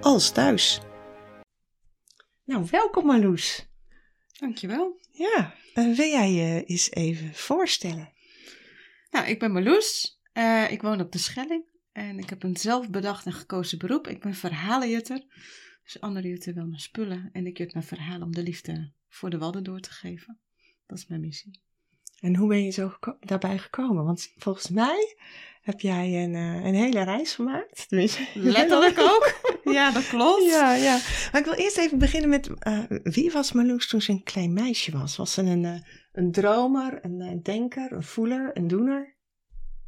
als thuis. Nou, welkom Marloes. Dankjewel. Ja, uh, wil jij je eens even voorstellen? Nou, ik ben Marloes. Uh, ik woon op de Schelling en ik heb een zelfbedacht en gekozen beroep. Ik ben verhalenjutter. Dus anderen jutten wel naar spullen en ik jut naar verhalen om de liefde voor de wadden door te geven. Dat is mijn missie. En hoe ben je zo geko daarbij gekomen? Want volgens mij heb jij een, uh, een hele reis gemaakt. Letterlijk ook. Ja, dat klopt. Ja, ja. Maar ik wil eerst even beginnen met, uh, wie was Marloes toen ze een klein meisje was? Was ze een, uh, een dromer, een denker, een voeler, een doener?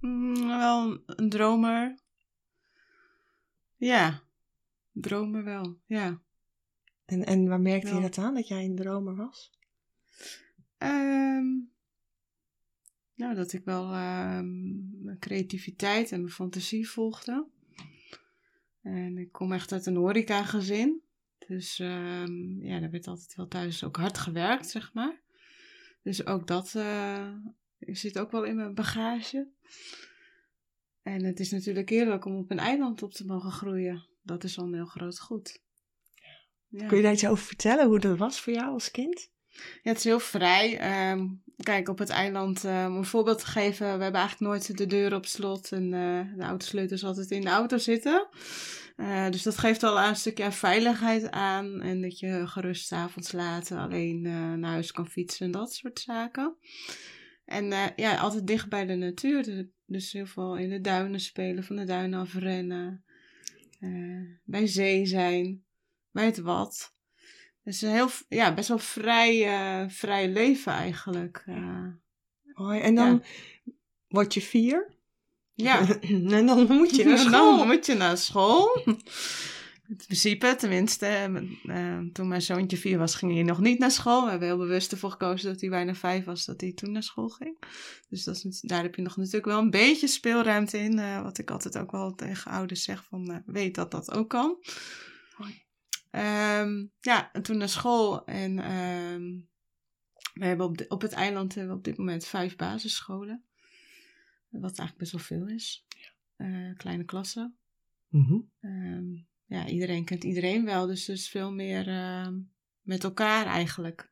Mm, wel, een dromer. Ja, dromen wel, ja. En, en waar merkte ja. je dat aan, dat jij een dromer was? Um, nou, dat ik wel mijn creativiteit en mijn fantasie volgde. En ik kom echt uit een horeca gezin. Dus um, ja, daar werd altijd wel thuis ook hard gewerkt, zeg maar. Dus ook dat uh, zit ook wel in mijn bagage. En het is natuurlijk heerlijk om op een eiland op te mogen groeien. Dat is al een heel groot goed. Ja. Kun je daar iets over vertellen, hoe dat was voor jou als kind? Ja, het is heel vrij. Um, kijk, op het eiland, uh, om een voorbeeld te geven, we hebben eigenlijk nooit de deur op slot en uh, de autosleutels altijd in de auto zitten. Uh, dus dat geeft al een stukje veiligheid aan en dat je gerust avonds later alleen naar huis kan fietsen en dat soort zaken. En ja, altijd dicht bij de natuur. Dus heel veel in de duinen spelen, van de duinen afrennen, bij zee zijn, bij het wat. Dus een heel, ja, best wel vrij, uh, vrij leven eigenlijk. Uh, en dan ja. word je vier. Ja. en dan moet je naar school. Dan moet je naar school. In principe, tenminste, uh, toen mijn zoontje vier was, ging hij nog niet naar school. We hebben heel bewust ervoor gekozen dat hij bijna vijf was, dat hij toen naar school ging. Dus dat is, daar heb je nog natuurlijk wel een beetje speelruimte in. Uh, wat ik altijd ook wel tegen ouders zeg, van uh, weet dat dat ook kan. Um, ja, en toen naar school. En um, we hebben op, de, op het eiland hebben we op dit moment vijf basisscholen. Wat eigenlijk best wel veel is. Uh, kleine klassen. Mm -hmm. um, ja, iedereen kent iedereen wel. Dus is veel meer uh, met elkaar eigenlijk.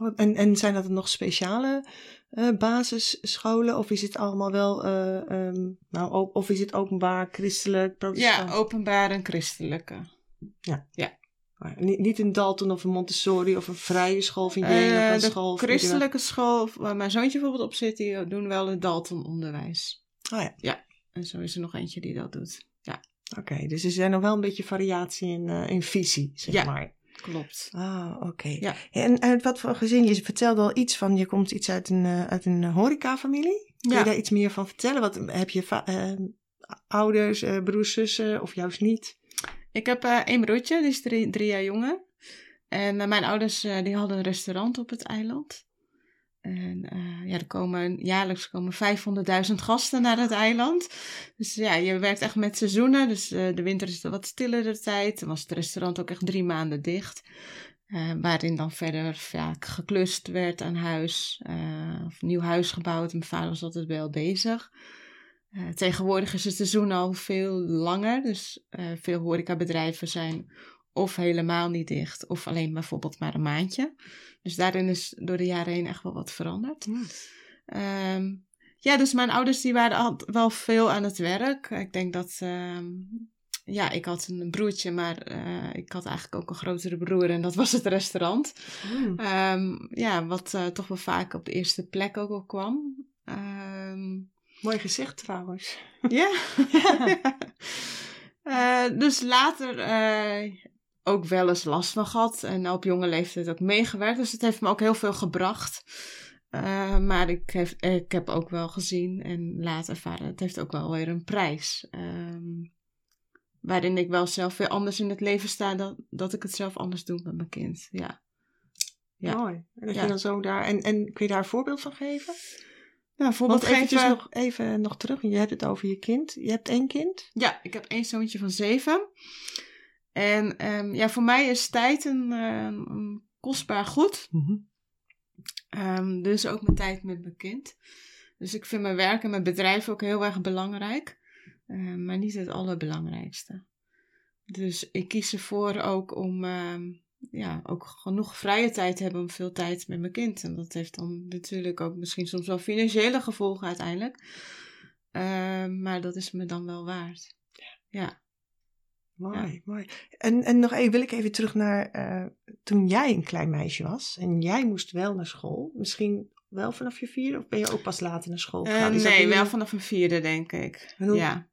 Oh, en, en zijn dat nog speciale uh, basisscholen? Of is het allemaal wel, uh, nou, of is het openbaar, christelijk, protestant? Ja, openbaar en christelijke. Ja. ja. Niet, niet een Dalton of een Montessori of een vrije school vind je? Uh, of een school, christelijke school waar mijn zoontje bijvoorbeeld op zit, die doen wel het Dalton onderwijs. Oh ja. Ja, en zo is er nog eentje die dat doet. Ja. Oké, okay, dus er zijn nog wel een beetje variatie in, uh, in visie, zeg ja, maar. klopt. Ah, oké. Okay. Ja. En uit wat voor gezin? Je vertelde al iets van, je komt iets uit een, uh, uit een horecafamilie. Kun ja. je daar iets meer van vertellen? Wat, heb je uh, ouders, broers, zussen of juist niet? Ik heb uh, één broertje, die is drie, drie jaar jonger. En uh, mijn ouders uh, die hadden een restaurant op het eiland. En ja, er komen, jaarlijks komen 500.000 gasten naar het eiland. Dus ja, je werkt echt met seizoenen. Dus de winter is wat stillere tijd. Dan was het restaurant ook echt drie maanden dicht. waarin dan verder vaak geklust werd aan huis. of nieuw huis gebouwd. Mijn vader was altijd wel bezig. Uh, tegenwoordig is het seizoen al veel langer, dus uh, veel horecabedrijven zijn of helemaal niet dicht, of alleen bijvoorbeeld maar een maandje. Dus daarin is door de jaren heen echt wel wat veranderd. Ja, um, ja dus mijn ouders die waren al wel veel aan het werk. Ik denk dat, um, ja, ik had een broertje, maar uh, ik had eigenlijk ook een grotere broer en dat was het restaurant. Mm. Um, ja, wat toch wel vaak op de eerste plek ook al kwam. Mooi gezegd trouwens. Ja. uh, dus later uh, ook wel eens last van gehad. En op jonge leeftijd ook meegewerkt. Dus het heeft me ook heel veel gebracht. Uh, maar ik, heb, ik heb ook wel gezien en laat ervaren, het heeft ook wel weer een prijs. Um, waarin ik wel zelf weer anders in het leven sta dan dat ik het zelf anders doe met mijn kind. Ja. Ja. Mooi. En, dat Ja. je dan zo daar, en, en kun je daar een voorbeeld van geven? Nou, Want bijvoorbeeld eventjes geven... nog, even nog terug. Je hebt het over je kind. Je hebt één kind. Ja, ik heb één zoontje van zeven. En ehm, ja, voor mij is tijd een, eh, een kostbaar goed. Ehm, dus ook mijn tijd met mijn kind. Dus ik vind mijn werk en mijn bedrijf ook heel erg belangrijk. Ehm, maar niet het allerbelangrijkste. Dus ik kies ervoor ook om ehm, ja, ook genoeg vrije tijd hebben om veel tijd met mijn kind. En dat heeft dan natuurlijk ook misschien soms wel financiële gevolgen uiteindelijk. Ehm, maar dat is me dan wel waard. Ja. Mooi, mooi. En, en nog even, wil ik even terug naar eh, toen jij een klein meisje was. En jij moest wel naar school. Misschien wel vanaf je vierde of ben je ook pas later naar school Eh, gegaan? Nee, wel vanaf een vierde, denk ik. Hoe- Ja.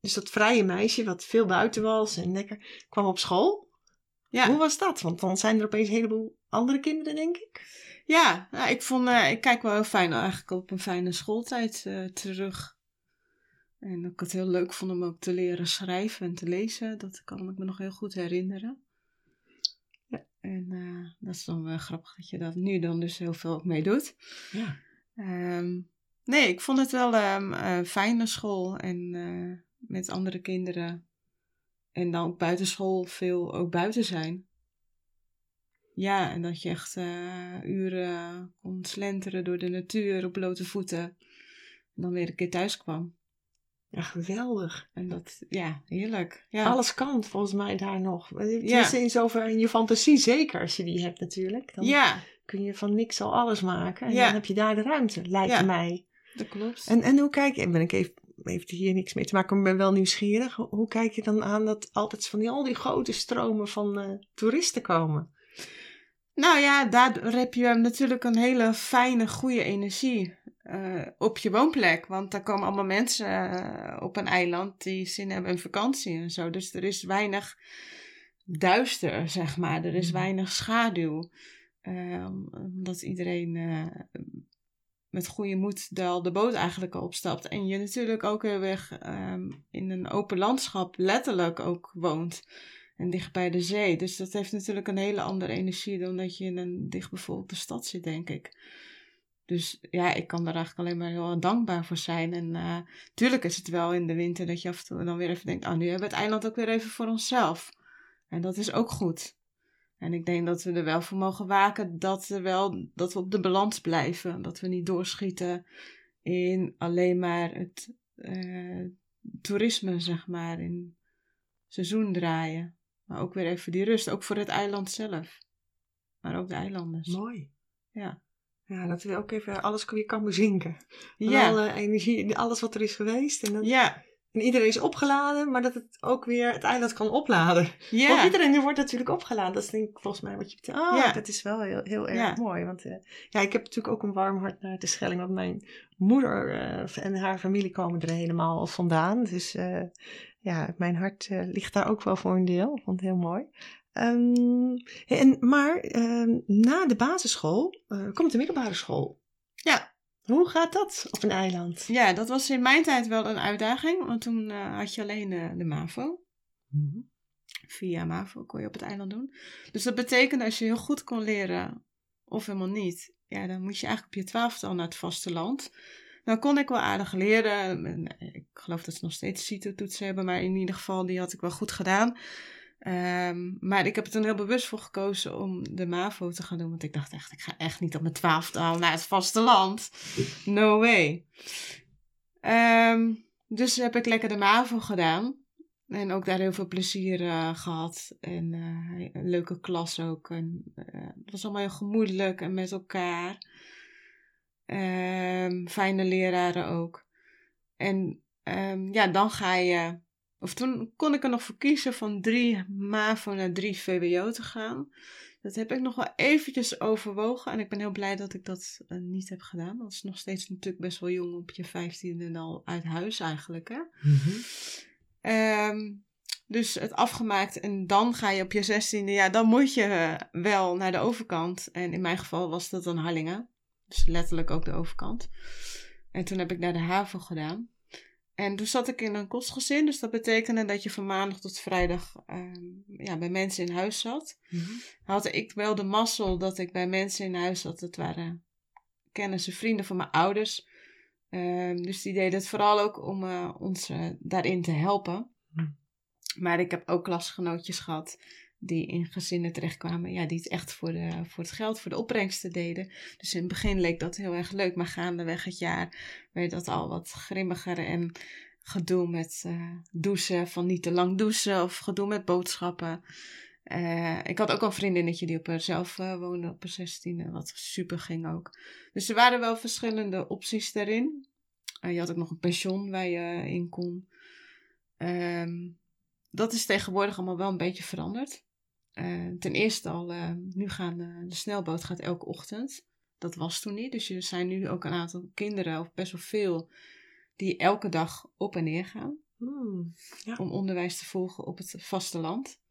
Dus dat vrije meisje wat veel buiten was en lekker kwam op school. Ja. Hoe was dat? Want dan zijn er opeens een heleboel andere kinderen, denk ik. Ja, nou, ik, vond, eh, ik kijk wel heel fijn eigenlijk op een fijne schooltijd eh, terug. En dat ik het heel leuk vond om ook te leren schrijven en te lezen. Dat kan ik me nog heel goed herinneren. Ja. En eh, dat is dan wel grappig dat je dat nu dan dus heel veel ook mee doet. Ja. Ehm, nee, ik vond het wel ehm eh, fijn naar school en met andere kinderen. En dan ook buitenschool veel ook buiten zijn. Ja, en dat je echt eh, uren kon slenteren door de natuur op blote voeten. En dan weer een keer thuis kwam. Ja, geweldig. En dat, ja, heerlijk. Ja. Alles kan volgens mij daar nog. Ja. In zover in je fantasie zeker, als je die hebt natuurlijk. Dan Ja, kun je van niks al alles maken. En Ja. dan heb je daar de ruimte, lijkt Ja. mij. dat klopt. En, en hoe kijk je, en ben ik even, heeft hier niks mee te maken, maar ik ben wel nieuwsgierig. Hoe, kijk je dan aan dat altijd van die, al die grote stromen van eh, toeristen komen? Nou ja, daar heb je natuurlijk een hele fijne, goede energie eh, op je woonplek. Want daar komen allemaal mensen eh, op een eiland die zin hebben in vakantie en zo. Dus er is weinig duister, zeg maar. Er is Mhm. weinig schaduw. Ehm, omdat iedereen met goede moed de, de boot eigenlijk opstapt. En je natuurlijk ook heel erg ehm, in een open landschap letterlijk ook woont. En dicht bij de zee. Dus dat heeft natuurlijk een hele andere energie dan dat je in een dichtbevolkte stad zit, denk ik. Dus ja, ik kan daar eigenlijk alleen maar heel dankbaar voor zijn. En eh tuurlijk is het wel in de winter dat je af en toe dan weer even denkt: oh, nu hebben we het eiland ook weer even voor onszelf. En dat is ook goed. En ik denk dat we er wel voor mogen waken dat, er wel, dat we op de balans blijven. Dat we niet doorschieten in alleen maar het eh, toerisme, zeg maar, in seizoen draaien. Maar ook weer even die rust, ook voor het eiland zelf. Maar ook de eilanders. Mooi. Ja. Ja, dat we ook even alles weer kan bezinken. Ja. Alle energie, alles wat er is geweest. En, dan, Ja. En iedereen is opgeladen, maar dat het ook weer het eiland kan opladen. Want Ja. iedereen wordt natuurlijk opgeladen. Dat is denk ik volgens mij wat je betekent. Ah, Ja. dat is wel heel, heel erg mooi. Want eh, ja, ik heb natuurlijk ook een warm hart naar de Schelling. Want mijn moeder eh, en haar familie komen er helemaal vandaan. Dus eh, ja, mijn hart ligt daar ook wel voor een deel. Vond het heel mooi. Ehm, en, maar ehm, na de basisschool komt de middelbare school. Ja. Hoe gaat dat op een eiland? ja, dat was in mijn tijd wel een uitdaging. Want toen eh, had je alleen eh, de MAVO. Via MAVO kon je op het eiland doen. Dus dat betekende als je heel goed kon leren of helemaal niet. Ja, dan moet je eigenlijk op je twaalfde al naar het vasteland. Dan kon ik wel aardig leren. En, Ik geloof dat ze nog steeds CITO-toetsen hebben. Maar in ieder geval, die had ik wel goed gedaan. Ehm, maar ik heb er toen heel bewust voor gekozen om de MAVO te gaan doen. Want ik dacht echt, ik ga echt niet op mijn twaalfde al naar het vasteland. No way. Ehm, dus heb ik lekker de MAVO gedaan. En ook daar heel veel plezier eh, gehad. En eh, een leuke klas ook. En, eh, het was allemaal heel gemoedelijk en met elkaar. Ehm, fijne leraren ook. En ja, dan ga je. Of toen kon ik er nog voor kiezen van drie MAVO naar drie VWO te gaan. Dat heb ik nog wel eventjes overwogen. En ik ben heel blij dat ik dat eh, niet heb gedaan. Dat is nog steeds natuurlijk best wel jong op je vijftiende en al uit huis eigenlijk. Hè? Ehm, dus het afgemaakt en dan ga je op je zestiende, ja, dan moet je eh, wel naar de overkant. En in mijn geval was dat dan Harlingen. Dus letterlijk ook de overkant. En toen heb ik naar de HAVO gedaan. En toen zat ik in een kostgezin, dus dat betekende dat je van maandag tot vrijdag ehm, ja, bij mensen in huis zat. Mhm. Had ik wel de mazzel dat ik bij mensen in huis zat. Het waren kennissen, vrienden van mijn ouders. Ehm, dus die deden het vooral ook om eh, ons eh, daarin te helpen. Hm. Maar ik heb ook klasgenootjes gehad die in gezinnen terechtkwamen. Ja, die het echt voor, de, voor het geld, voor de opbrengsten deden. Dus in het begin leek dat heel erg leuk. Maar gaandeweg het jaar werd dat al wat grimmiger. En gedoe met eh, douchen, van niet te lang douchen. Of gedoe met boodschappen. Eh, ik had ook al een vriendinnetje die op haarzelf eh woonde op haar 16e, wat super ging ook. Dus er waren wel verschillende opties daarin. Je had ook nog een pension waar je in kon. Ehm, dat is tegenwoordig allemaal wel een beetje veranderd. Eh, ten eerste al, eh, nu gaan de, de snelboot gaat elke ochtend. Dat was toen niet. Dus er zijn nu ook een aantal kinderen, of best wel veel, die elke dag op en neer gaan. Hmm. Om onderwijs te volgen op het vasteland.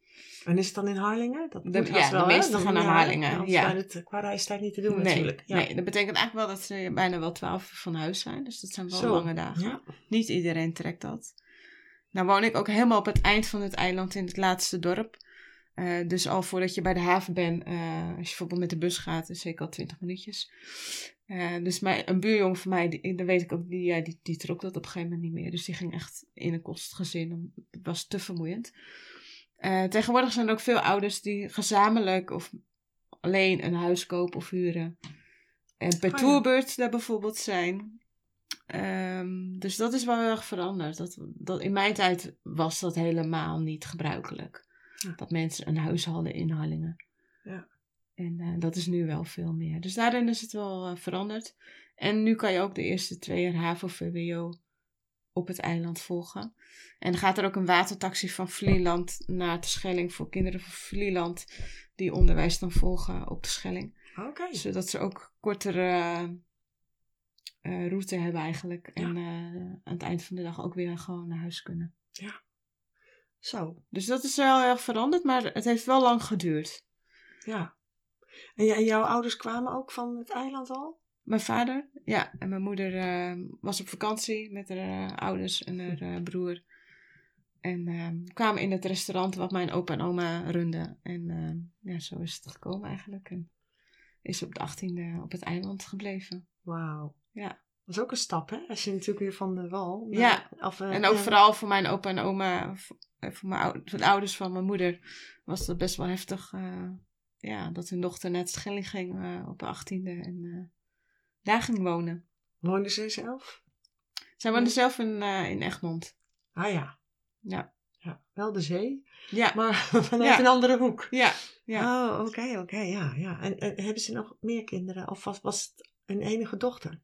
En is het dan in Harlingen? Dat De- ja, de wel, hè? meesten gaan naar ja, Harlingen, ja. zijn het eh, qua reistijd niet te doen nee, natuurlijk. Ja. nee, dat betekent eigenlijk wel dat ze bijna wel twaalf uur van huis zijn. Dus dat zijn wel Zo, lange dagen. Ja. Niet iedereen trekt dat. Nou woon ik ook helemaal op het eind van het eiland in het laatste dorp. Eh, dus al voordat je bij de haven bent, eh, als je bijvoorbeeld met de bus gaat, is zeker al 20 minuutjes. Eh, dus mijn, een buurjong van mij, die, dat weet ik ook, die, ja, die, die trok dat op een gegeven moment niet meer. Dus die ging echt in een kostgezin. Het was te vermoeiend. Tegenwoordig zijn er ook veel ouders die gezamenlijk of alleen een huis kopen of huren. En per Oh ja. tourbeurt daar bijvoorbeeld zijn. Ehm, dus dat is wel heel erg veranderd. Dat, dat, in mijn tijd was dat helemaal niet gebruikelijk. Ja. Dat mensen een huis hadden in Harlingen. Ja. En eh, dat is nu wel veel meer. Dus daarin is het wel eh, veranderd. En nu kan je ook de eerste twee jaar HAVO-VWO op het eiland volgen. En gaat er ook een watertaxi van Vlieland naar de Schelling voor kinderen van Vlieland. Die onderwijs dan volgen op de Schelling. Oké. Zodat ze ook kortere eh, route hebben eigenlijk. En aan het eind van de dag ook weer gewoon naar huis kunnen. Zo, Dus dat is wel heel erg veranderd, maar het heeft wel lang geduurd. ja. En, jouw ouders kwamen ook van het eiland al? Mijn vader, ja, en mijn moeder eh, was op vakantie met haar eh, ouders en haar eh, broer. En eh, kwamen in het restaurant wat mijn opa en oma runden. En eh, ja, zo is het gekomen eigenlijk. En is op de 18e op het eiland gebleven. Wauw. Ja. Dat is ook een stap, hè? Als je natuurlijk weer van de wal... Ja. Of, eh, En ook ja. vooral voor mijn opa en oma, voor, eh, voor, mijn voor de ouders van mijn moeder, was dat best wel heftig. eh, ja, dat hun dochter naar het Schelling ging op de 18e en daar ging wonen. Woonden ze zelf? Zij woonde zelf in, in Egmond. Ah ja. Ja. ja. Wel de zee, Ja, maar vanuit Ja. een andere hoek. ja, ja. Oh, oké, oké, ja, ja. En, en hebben ze nog meer kinderen? Of was, was het een enige dochter?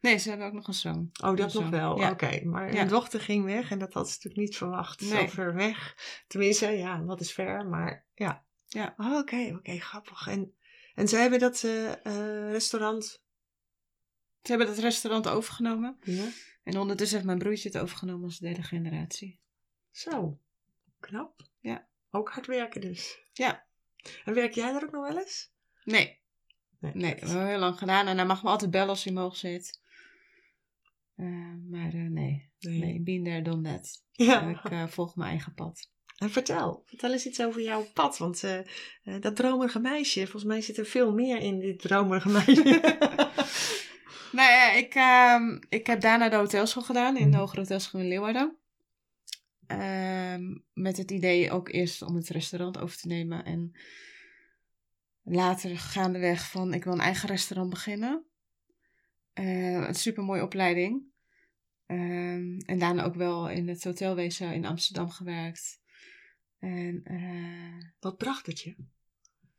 Nee, ze hebben ook nog een zoon. Oh, dat nog wel. Ja. Oké, maar Ja. een dochter ging weg en dat had ze natuurlijk niet verwacht. Zo ver weg. Tenminste, ja, wat is ver, maar ja. Ja. Oh, Oké, oké, grappig. En, en zij hebben dat eh, eh, restaurant. Ze hebben het restaurant overgenomen. Ja. En ondertussen heeft mijn broertje het overgenomen als derde generatie. Zo, knap. Ja. Ook hard werken dus. Ja. En werk jij daar ook nog wel eens? Nee, nee, dat hebben we heel lang gedaan. En hij mag me altijd bellen als hij omhoog zit. Eh, maar eh, nee, nee, been there, done that. Ja. Ik eh, volg mijn eigen pad. En vertel, vertel eens iets over jouw pad. Want dat dromerige meisje, volgens mij zit er veel meer in dit dromerige meisje. Nou ja, ik, ehm, ik heb daarna de hotelschool gedaan in de Hogere Hotelschool in Leeuwarden. Ehm, met het idee ook eerst om het restaurant over te nemen. En later gaandeweg van ik wil een eigen restaurant beginnen. Eh, een super mooie opleiding. Ehm, en daarna ook wel in het hotelwezen in Amsterdam gewerkt. En eh, wat bracht het je?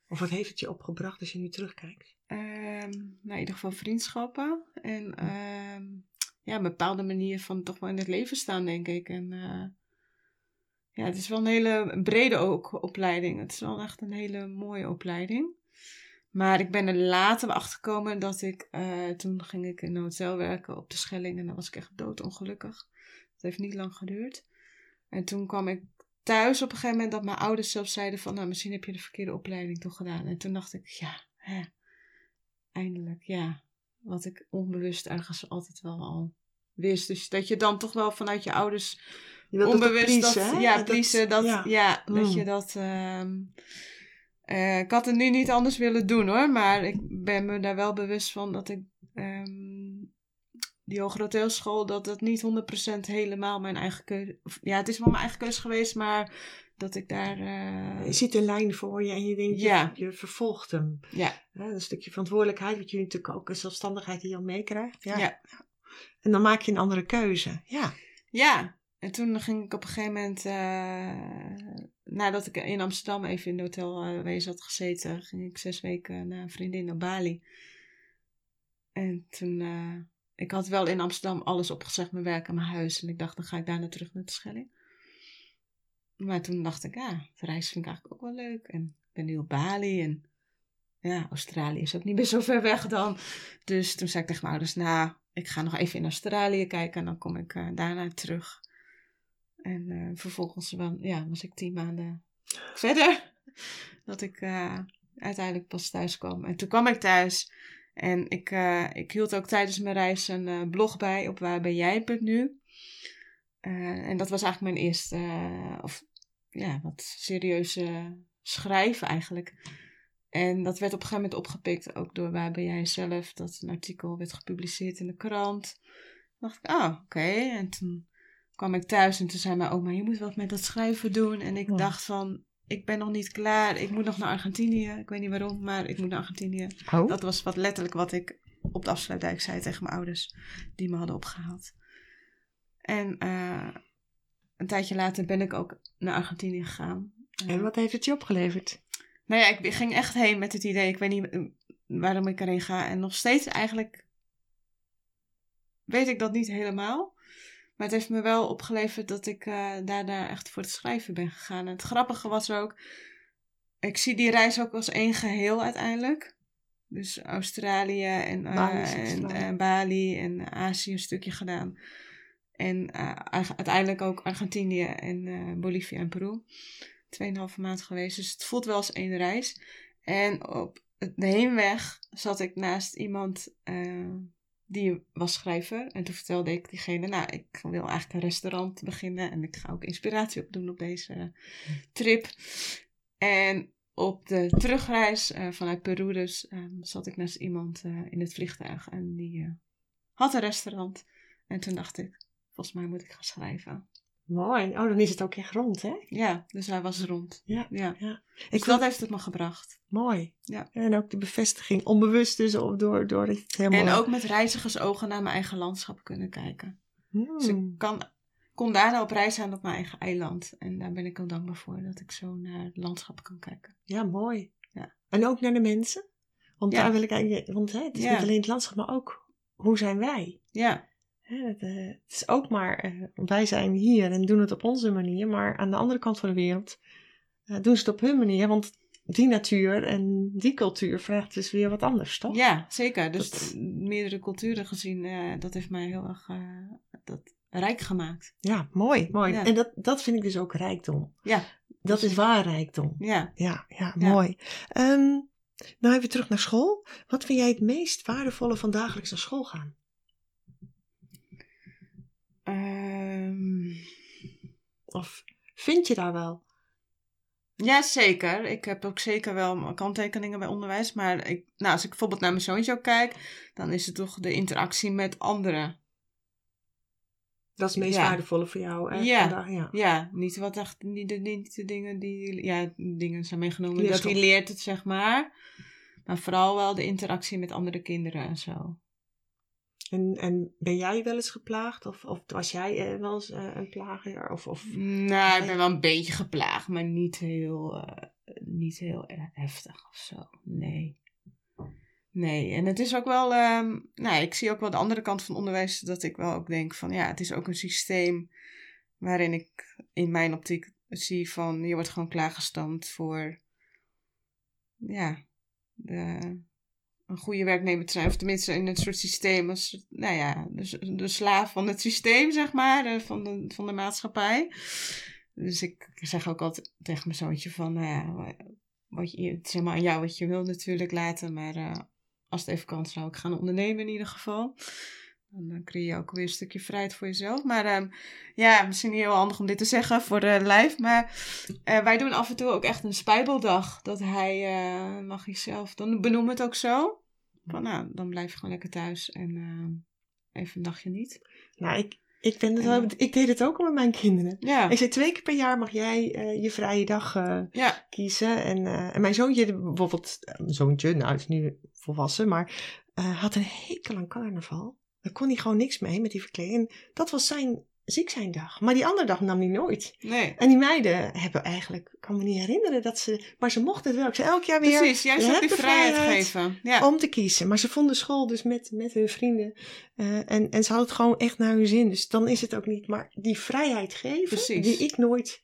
Of wat heeft het je opgebracht als je nu terugkijkt? Ehm, nou, in ieder geval vriendschappen. En ehm, ja, een bepaalde manier van toch wel in het leven staan, denk ik. En eh, ja, het is wel een hele brede ook, opleiding. Het is wel echt een hele mooie opleiding. Maar ik ben er later wel achter gekomen dat ik... eh, toen ging ik in een hotel werken op de Schelling. En dan was ik echt doodongelukkig. Het heeft niet lang geduurd. En toen kwam ik thuis op een gegeven moment dat mijn ouders zelf zeiden van... Nou, misschien heb je de verkeerde opleiding toch gedaan. En toen dacht ik, ja, hè, eindelijk, ja. Wat ik onbewust ergens altijd wel al wist. Dus dat je dan toch wel vanuit je ouders Je onbewust pleasen, dat, ja, Dat- pleasen, dat, ja. ja, dat Mm. je dat. ehm, eh, ik had het nu niet anders willen doen hoor, maar ik ben me daar wel bewust van dat ik ehm, die hogere hotelschoool, dat dat niet 100% helemaal mijn eigen keuze. Ja, het is wel mijn eigen keuze geweest, maar dat ik daar. eh, Je ziet een lijn voor je en je denkt, Ja. je, je vervolgt hem. ja, een stukje verantwoordelijkheid, wat jullie natuurlijk ook een zelfstandigheid die je al meekrijgt. Ja. Ja. En dan maak je een andere keuze. Ja. Ja, en toen ging ik op een gegeven moment, eh, nadat ik in Amsterdam even in de hotel eh, had gezeten, ging ik zes weken naar een vriendin naar Bali. En toen, eh, ik had wel in Amsterdam alles opgezegd, mijn werk en mijn huis. En ik dacht, dan ga ik daarna terug naar de Schelling. Maar toen dacht ik, ja, de reis vind ik eigenlijk ook wel leuk. En ik ben nu op Bali en ja, Australië is ook niet meer zo ver weg dan. Dus toen zei ik tegen mijn ouders, nou, ik ga nog even in Australië kijken en dan kom ik daarna terug. En eh, vervolgens wa- ja, was ik tien maanden verder. Dat ik eh, uiteindelijk pas thuis kwam. En toen kwam ik thuis. En ik, eh, ik hield ook tijdens mijn reis een blog bij op waar ben jij.nu. Eh, en dat was eigenlijk mijn eerste, of ja, wat serieuze schrijven eigenlijk. En dat werd op een gegeven moment opgepikt ook door Waar ben jij zelf. Dat een artikel werd gepubliceerd in de krant. Toen dacht ik, ah, oké. En toen kwam ik thuis en toen zei mijn oma, je moet wat met dat schrijven doen. En ik Ja. dacht van, ik ben nog niet klaar. Ik moet nog naar Argentinië. Ik weet niet waarom, maar ik moet naar Argentinië. Oh. Dat was wat letterlijk wat ik op de afsluitdijk zei tegen mijn ouders. Die me hadden opgehaald. En eh, een tijdje later ben ik ook naar Argentinië gegaan. Eh, En wat heeft het je opgeleverd? nou ja, ik ging echt heen met het idee. Ik weet niet eh, waarom ik erheen ga. En nog steeds eigenlijk weet ik dat niet helemaal. Maar het heeft me wel opgeleverd dat ik eh, daarna echt voor het schrijven ben gegaan. En het grappige was ook, ik zie die reis ook als één geheel uiteindelijk. Dus Australië en, eh, Bali en, en Bali en Azië een stukje gedaan. En eh, uite- uiteindelijk ook Argentinië en eh, Bolivia en Peru. Tweeënhalve maand geweest. Dus het voelt wel als één reis. En op de heenweg zat ik naast iemand eh, die was schrijver. En toen vertelde ik diegene, nou, ik wil eigenlijk een restaurant beginnen. En ik ga ook inspiratie opdoen op deze trip. En op de terugreis eh, vanuit Peru dus eh, zat ik naast iemand eh, in het vliegtuig. En die eh, had een restaurant. En toen dacht ik, volgens mij moet ik gaan schrijven. Mooi. Oh, dan is het ook echt rond, hè? Ja, dus hij was rond. Ja. Ja. ja. Dus Ik dat heeft het me gebracht. Mooi. Ja. En ook de bevestiging, onbewust dus, op- door, door het helemaal... En ook met reizigersogen naar mijn eigen landschap kunnen kijken. Hmm. Dus ik kan, kon daarna op reis zijn op mijn eigen eiland. En daar ben ik heel dankbaar voor, dat ik zo naar het landschap kan kijken. Ja, mooi. Ja. En ook naar de mensen. Want Ja. daar wil ik eigenlijk... Want hè, het is niet alleen het landschap, maar ook hoe zijn wij? Ja, het, eh, het is ook maar... eh, wij zijn hier en doen het op onze manier. Maar aan de andere kant van de wereld eh, doen ze het op hun manier. Want die natuur en die cultuur vraagt dus weer wat anders, toch? ja zeker. Dus Dat- meerdere culturen gezien, dat heeft mij heel erg dat rijk gemaakt. Ja, mooi. mooi. Ja. En dat, dat vind ik dus ook rijkdom. Ja. Dat is waar rijkdom. Ja, Ja, ja, Ja. mooi. Ehm, nou even terug naar school. Wat vind jij het meest waardevolle van dagelijks naar school gaan? Ehm, Of vind je daar wel? ja, zeker. Ik heb ook zeker wel kanttekeningen bij onderwijs. Maar ik, nou, als ik bijvoorbeeld naar mijn zoontje ook kijk, dan is het toch de interactie met anderen. Dat is het meest Ja. waardevolle voor jou. Hè? Ja. Vandaag, ja. Ja, niet wat echt, niet de, niet de dingen die, ja, dingen zijn meegenomen. Dat Leerstof. hij leert het, zeg maar. Maar vooral wel de interactie met andere kinderen en zo. En, en ben jij wel eens geplaagd? Of, of was jij eh, wel eens eh, een plager? Of, of... Nou, ik ben wel een beetje geplaagd, maar niet heel, eh, niet heel heftig of zo. Nee. Nee, en het is ook wel, ehm, nou, ik zie ook wel de andere kant van onderwijs, dat ik wel ook denk van, ja, het is ook een systeem waarin ik in mijn optiek zie van, je wordt gewoon klaargestoomd voor, ja, de, een goede werknemer te zijn. Of tenminste in een soort systeem als, nou ja, de, slaaf van het systeem, zeg maar, eh, van de, van de maatschappij. Dus ik zeg ook altijd tegen mijn zoontje van, nou ja, wat je, het is helemaal aan jou wat je wil natuurlijk laten, maar eh, als het even kan zou ik gaan ondernemen in ieder geval. Dan eh, creëer je ook weer een stukje vrijheid voor jezelf. Maar ehm, ja, misschien niet heel handig om dit te zeggen voor de live. Maar eh, wij doen af en toe ook echt een spijbeldag. Dat hij uh, mag jezelf, dan benoem het ook zo. Van nou, dan blijf je gewoon lekker thuis en even een dagje niet. Nou, ik, ik, ben het wel, ik deed het ook al met mijn kinderen. Ja. Ik zei twee keer per jaar mag jij je vrije dag ja. kiezen. En, en mijn zoontje, bijvoorbeeld, mijn zoontje, nou is nu volwassen, maar had een hekel aan carnaval. Daar kon hij gewoon niks mee met die verkleding. Dat was zijn ziek zijn dag. Maar die andere dag nam hij nooit. Nee. En die meiden hebben eigenlijk, ik kan me niet herinneren dat ze, maar ze mochten het wel. Ik zei elk jaar weer. Precies, juist ook die vrijheid, vrijheid, geven. Ja. Om te kiezen. Maar ze vonden school dus met, met hun vrienden. Uh, en, en ze hadden het gewoon echt naar hun zin. Dus dan is het ook niet. Maar die vrijheid geven, Precies. die ik nooit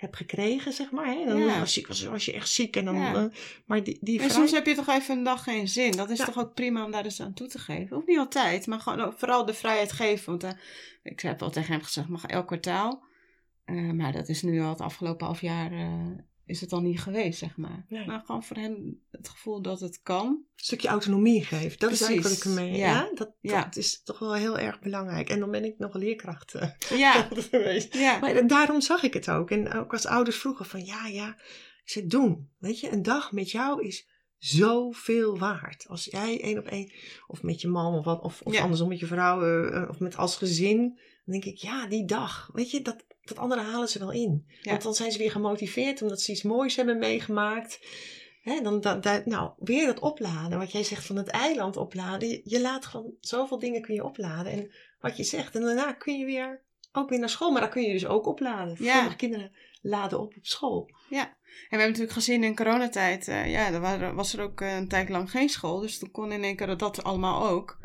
heb gekregen, zeg maar. Hè? Dan Ja. was, je, je echt ziek en dan. Ja. eh, maar die, die En soms heb je toch even een dag geen zin. Dat is Ja. toch ook prima om daar dus aan toe te geven. Hoeft niet altijd, maar gewoon vooral de vrijheid geven. Want eh, ik heb al tegen hem gezegd, mag elk kwartaal. Eh, maar dat is nu al het afgelopen half jaar is het al niet geweest, zeg maar. Nee. Maar gewoon voor hem het gevoel dat het kan. een stukje autonomie geeft. Dat is eigenlijk wat ik ermee. Ja. Ja. Dat, Ja. dat is toch wel heel erg belangrijk. En dan ben ik nog leerkracht eh, Ja, geweest. ja. Maar daarom zag ik het ook. En ook als ouders vroegen van ja, ja. Ik zei doen. Weet je, een dag met jou is zoveel waard. Als jij één op één, of met je man, of, wat, of, of andersom met je vrouw, eh, of met als gezin. Dan denk ik, ja, die dag. Weet je, dat, dat andere halen ze wel in. Ja. Want dan zijn ze weer gemotiveerd omdat ze iets moois hebben meegemaakt. Hè, dan, nou, weer dat opladen. Wat jij zegt van het eiland opladen. Je, je laat gewoon zoveel dingen kun je opladen. En wat je zegt. En daarna kun je weer ook weer naar school. Maar dan kun je dus ook opladen. Ja. Sommige kinderen laden op op school. En we hebben natuurlijk gezien in coronatijd, eh, ja, er waren- was er ook eh, een tijd lang geen school. Dus toen kon in één keer dat allemaal ook.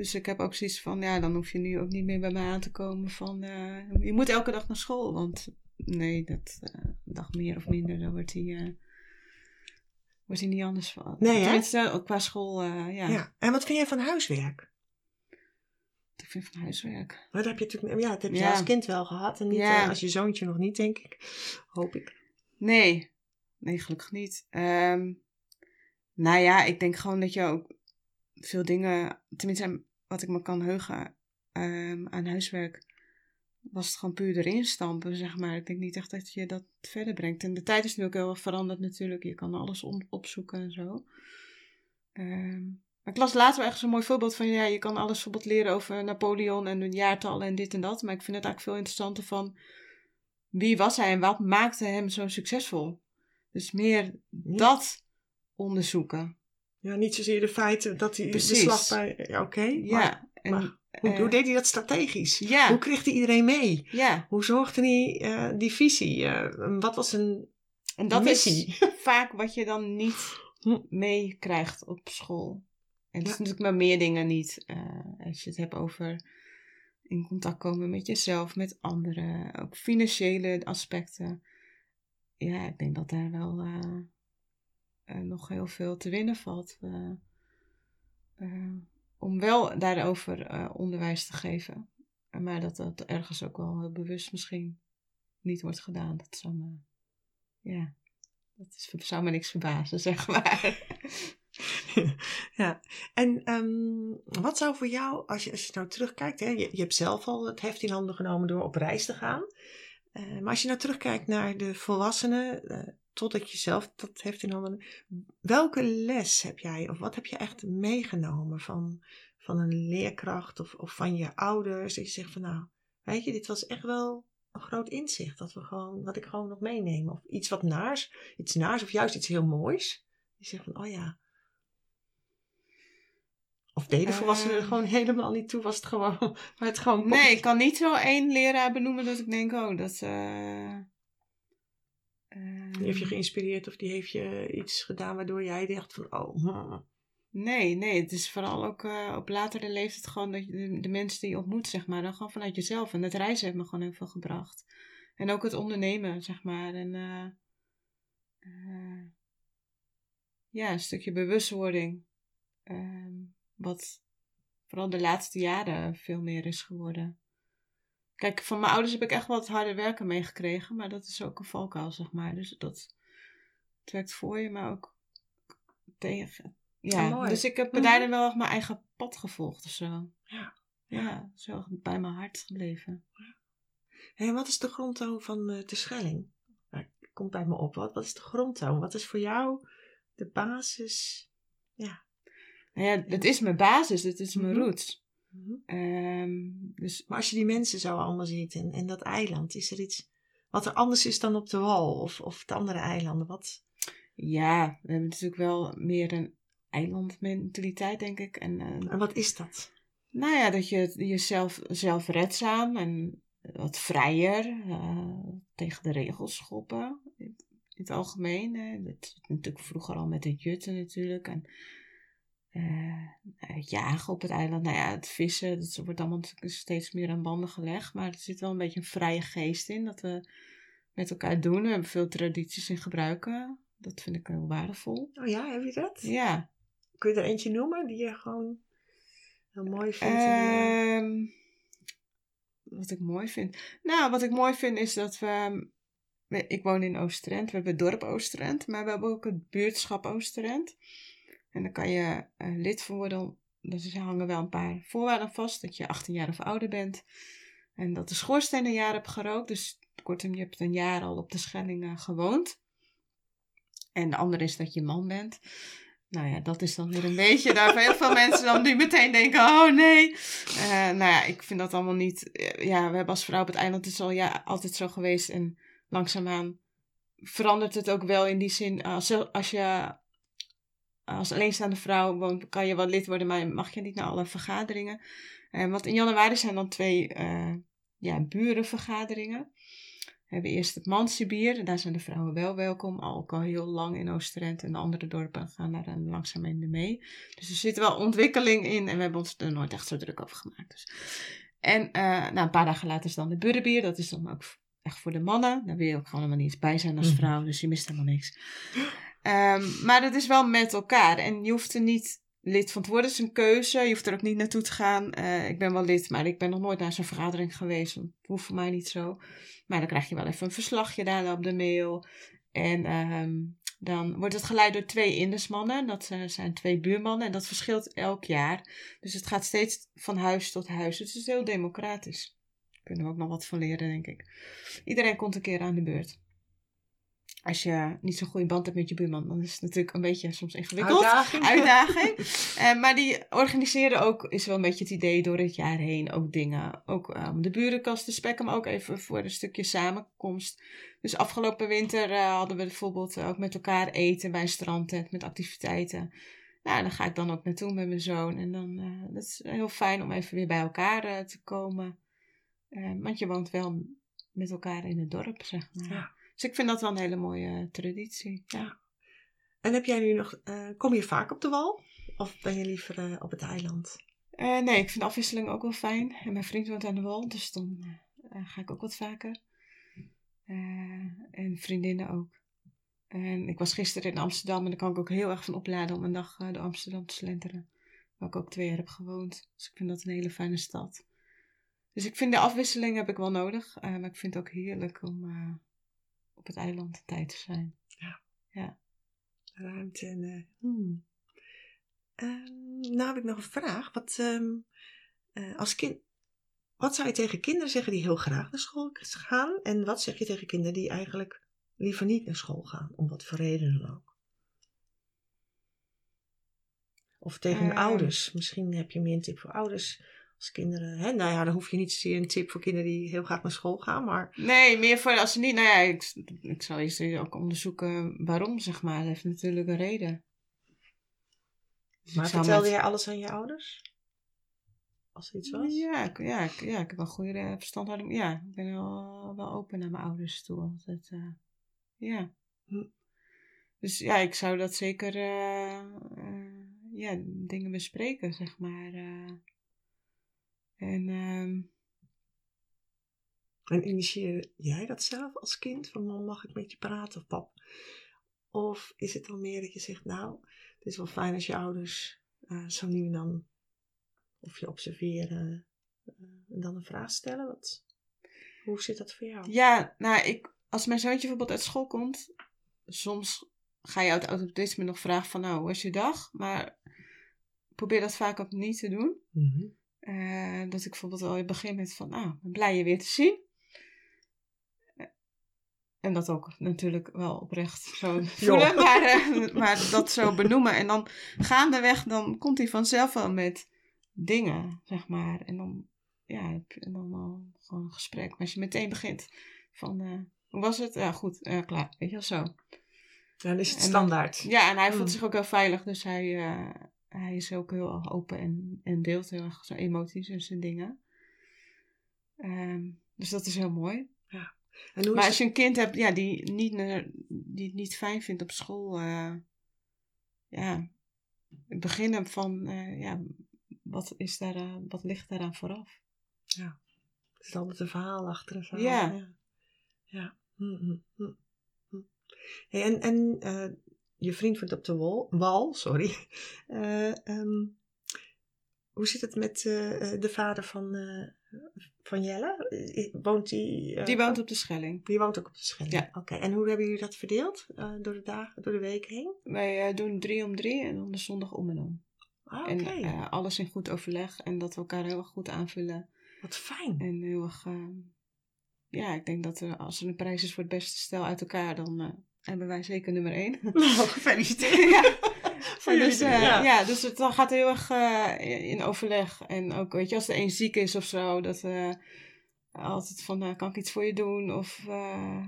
Dus ik heb ook zoiets van, ja, dan hoef je nu ook niet meer bij mij aan te komen van, eh, je moet elke dag naar school. Want nee, dat eh, een dag meer of minder, dan wordt hij, eh, wordt hij niet anders van. Nee? Tenminste, ook qua school, ja. Ja. En wat vind jij van huiswerk? Ik vind van huiswerk. Dat heb je natuurlijk, ja, dat heb je Ja. als kind wel gehad. En niet Ja. als je zoontje nog niet, denk ik. Hoop ik. Nee, nee, gelukkig niet. Ehm, nou ja, ik denk gewoon dat je ook veel dingen, tenminste wat ik me kan heugen ehm, aan huiswerk, was het gewoon puur erin stampen, zeg maar. Ik denk niet echt dat je dat verder brengt. En de tijd is nu ook heel erg veranderd natuurlijk. Je kan alles on- opzoeken en zo. Ehm, maar ik las later wel echt zo'n mooi voorbeeld van, ja, je kan alles bijvoorbeeld leren over Napoleon en de jaartallen en dit en dat. Maar ik vind het eigenlijk veel interessanter van, wie was hij en wat maakte hem zo succesvol? Dus meer dat onderzoeken. Ja, niet zozeer de feiten dat hij de slag bij... Ja, oké. Ja. En, maar hoe, eh, hoe deed hij dat strategisch? ja, Hoe kreeg hij iedereen mee? ja. Hoe zorgde hij eh, die visie? eh, wat was een En dat missie? is vaak wat je dan niet Hm. meekrijgt op school. En het is natuurlijk maar meer dingen niet. eh, als je het hebt over in contact komen met jezelf, met anderen, ook financiële aspecten. Ja, ik denk dat daar wel nog heel veel te winnen valt. eh, eh, om wel daarover eh, onderwijs te geven. Maar dat dat ergens ook wel heel bewust misschien niet wordt gedaan. Dat zou me, ja, dat is, zou me niks verbazen, zeg maar. ja, en ehm, wat zou voor jou, als je, als je nou terugkijkt, hè, je, je hebt zelf al het heft in handen genomen door op reis te gaan. Eh, maar als je nou terugkijkt naar de volwassenen, eh, totdat je zelf dat heft in handen welke les heb jij, of wat heb je echt meegenomen van, van een leerkracht of, of van je ouders? Dat je zegt van nou, weet je, dit was echt wel een groot inzicht, dat we gewoon, wat ik gewoon nog meeneem. Of iets wat naars, iets naars of juist iets heel moois. Je zegt van, oh ja, of deden volwassenen er Eh. gewoon helemaal niet toe? Was het gewoon, maar het gewoon... Nee, ik kan niet zo één leraar benoemen dat ik denk, oh, dat... eh, eh, Die heeft je geïnspireerd of die heeft je iets gedaan waardoor jij dacht van, oh. Nee, nee, het is vooral ook eh, op latere leeftijd gewoon dat je de, de mensen die je ontmoet, zeg maar, dan gewoon vanuit jezelf. En het reizen heeft me gewoon heel veel gebracht. En ook het ondernemen, zeg maar. En eh, eh, ja, een stukje bewustwording. Ehm, wat vooral de laatste jaren veel meer is geworden. Kijk, van mijn ouders heb ik echt wel het harde werken meegekregen, maar dat is ook een valkuil, zeg maar. Dus dat het werkt voor je, maar ook tegen. Ja, Ja, mooi. dus ik heb Mhm. daarin wel echt mijn eigen pad gevolgd of zo. Ja. Ja, zo bij mijn hart gebleven. En wat is de grondtoon van uh, de Schelling? Nou, komt bij me op. Wat, wat is de grondtoon? Wat is voor jou de basis? Ja. Nou ja, het is mijn basis, het is mijn Mhm. Mhm. Ehm, dus Maar als je die mensen zo allemaal ziet en, en dat eiland, is er iets wat er anders is dan op de wal of, of de andere eilanden? Wat? ja, we hebben natuurlijk wel meer een eilandmentaliteit, denk ik. En, eh, En wat is dat? nou ja, dat je jezelf zelfredzaam en wat vrijer eh, tegen de regels schoppen. In, in het algemeen. Hè. Dat natuurlijk vroeger al met het jutten natuurlijk. En eh, het jagen op het eiland. Nou ja, het vissen. Dat wordt allemaal natuurlijk steeds meer aan banden gelegd. Maar er zit wel een beetje een vrije geest in. Dat we met elkaar doen. We hebben veel tradities in gebruiken. Dat vind ik heel waardevol. Oh ja, heb je dat? Ja. Kun je er eentje noemen die je gewoon heel mooi vindt? en, Ehm, wat ik mooi vind. Nou, wat ik mooi vind is dat we. we- Ik woon in Oosterend. We hebben het dorp Oosterend. Maar we hebben ook het buurtschap Oosterend. En daar kan je eh, lid worden. Dus er hangen wel een paar voorwaarden vast. Dat je 18 jaar of ouder bent. En dat de schoorsteen een jaar hebt gerookt. Dus kortom, je hebt een jaar al op de Schelling eh, gewoond. En de andere is dat je man bent. Nou ja, dat is dan weer een beetje. Daar heel veel mensen dan nu meteen denken: oh nee. Eh, nou ja, ik vind dat allemaal niet. Ja, we hebben als vrouw op het eiland. Het is al ja, altijd zo geweest. En langzaamaan verandert het ook wel in die zin. Als, als je als alleenstaande vrouw woont, kan je wel lid worden, maar mag je niet naar alle vergaderingen. Eh, want in januari zijn dan twee eh, ja, burenvergaderingen. We hebben eerst het Mansiebier, en daar zijn de vrouwen wel welkom, al ook al heel lang in Oosterend en de andere dorpen gaan daar langzaam in mee. Dus er zit wel ontwikkeling in en we hebben ons er nooit echt zo druk over gemaakt. Dus. En eh, nou, een paar dagen later is dan de burgerbier, dat is dan ook echt voor de mannen. Daar wil je ook gewoon helemaal niet bij zijn als Mhm. vrouw, dus je mist helemaal niks. Ehm, maar dat is wel met elkaar en je hoeft er niet lid van te worden. Het is een keuze, je hoeft er ook niet naartoe te gaan. Eh, ik ben wel lid, maar ik ben nog nooit naar zo'n vergadering geweest. Het hoeft voor mij niet zo. Maar dan krijg je wel even een verslagje daar op de mail. En ehm, dan wordt het geleid door twee Indusmannen. Dat eh, zijn twee buurmannen. En dat verschilt elk jaar. Dus het gaat steeds van huis tot huis. Het is heel democratisch. Daar kunnen we ook nog wat van leren, denk ik. Iedereen komt een keer aan de beurt. Als je niet zo'n goede band hebt met je buurman, dan is het natuurlijk een beetje soms ingewikkeld Uitdaging. uitdaging. Eh, maar die organiseren ook, is wel een beetje het idee door het jaar heen, ook dingen. Ook om de burenkast te spekken, maar ook even voor een stukje samenkomst. Dus afgelopen winter eh, hadden we bijvoorbeeld ook met elkaar eten bij een strandtent met activiteiten. Nou, daar ga ik dan ook naartoe met mijn zoon. En dan uh, dat is heel fijn om even weer bij elkaar te komen. Want je woont wel met elkaar in het dorp, zeg maar. Ja. Dus ik vind dat wel een hele mooie traditie. Ja. En heb jij nu nog, uh, kom je vaak op de wal? Of ben je liever uh, op het eiland? Uh, nee, ik vind afwisseling ook wel fijn. En mijn vriend woont aan de wal, dus dan ga ik ook wat vaker. En vriendinnen ook. En ik was gisteren in Amsterdam en daar kan ik ook heel erg van opladen om een dag door Amsterdam te slenteren. Waar ik ook twee jaar heb gewoond. Dus ik vind dat een hele fijne stad. Dus ik vind de afwisseling heb ik wel nodig. Maar ik vind het ook heerlijk om op het eiland tijd te zijn. Ja. ja. Ruimte en... Uh, hmm. Um, nou heb ik nog een vraag. Wat, um, uh, als kind, wat zou je tegen kinderen zeggen die heel graag naar school gaan? En wat zeg je tegen kinderen die eigenlijk liever niet naar school gaan? Om wat voor reden dan ook. Of tegen uh, ouders. Misschien heb je meer een tip voor ouders. Als kinderen, hè? nou ja, dan hoef je niet zozeer een tip voor kinderen die heel graag naar school gaan, maar... Nee, meer voor als ze niet, nou ja, ik, ik zal eerst ook onderzoeken waarom, zeg maar. Dat heeft natuurlijk een reden. Dus maar vertelde met... jij alles aan je ouders? Als er iets was? Ja, ik, ja, ik, ja, ik heb wel goede verstandhouding. Ja, ik ben wel, wel open naar mijn ouders toe altijd. Uh, ja. Hm. Dus ja, ik zou dat zeker, uh, uh, ja, dingen bespreken, zeg maar. En... Um... En initieer jij dat zelf als kind? Van man, mag ik met je praten of pap? Of is het dan meer dat je zegt, nou, het is wel fijn als je ouders uh, zo nu en dan, of je observeren uh, en dan een vraag stellen? Wat, hoe zit dat voor jou? Ja, nou, ik, als mijn zoontje bijvoorbeeld uit school komt, soms ga je uit automatisme nog vragen van, nou, hoe was je dag? Maar probeer dat vaak ook niet te doen. Mm -hmm. Eh, dat ik bijvoorbeeld al in het begin met van, nou, ben blij je weer te zien. Eh, En dat ook natuurlijk wel oprecht zo voelen, maar, eh, maar dat zo benoemen. En dan gaandeweg, dan komt hij vanzelf wel met dingen, zeg maar. En dan, ja, heb je dan wel gewoon een gesprek. Maar als je meteen begint van, hoe was het? Ja, goed, klaar. Weet je wel zo. Ja, dan is het En dan- standaard. Ja, en hij voelt Mm. zich ook heel veilig. Dus hij, hij is ook heel open en, en deelt heel erg zijn emoties en zijn dingen. Ehm, dus dat is heel mooi. En hoe Maar als je een kind hebt ja, die, niet, die het niet fijn vindt op school, eh, ja, het beginnen van, eh, ja, wat, is daar, eh, wat ligt daaraan vooraf? het is altijd een verhaal achter een verhaal. Ja. Ja. ja. Hm, hm. Hey, en en je vriend wordt op de wal, wal sorry. Eh, ehm, hoe zit het met eh, eh, de vader van, van Jelle? Woont die? Die woont op de Schelling. Die woont ook op de Schelling. Ja. Oké. En hoe hebben jullie dat verdeeld door de dagen, door de week heen? Wij doen drie om drie en dan de zondag om en om. Ah, Oké. En alles in goed overleg en dat we elkaar heel erg goed aanvullen. Wat fijn. En heel erg, ja, ik denk dat er, als er een prijs is voor het beste stel uit elkaar, dan hebben wij zeker nummer één. Nou, gefeliciteerd. ja. Voor dus, eh, ja. ja. dus het dan gaat heel erg eh, in overleg. En ook, weet je, als er een ziek is of zo, dat eh altijd van, eh, kan ik iets voor je doen? Of, eh,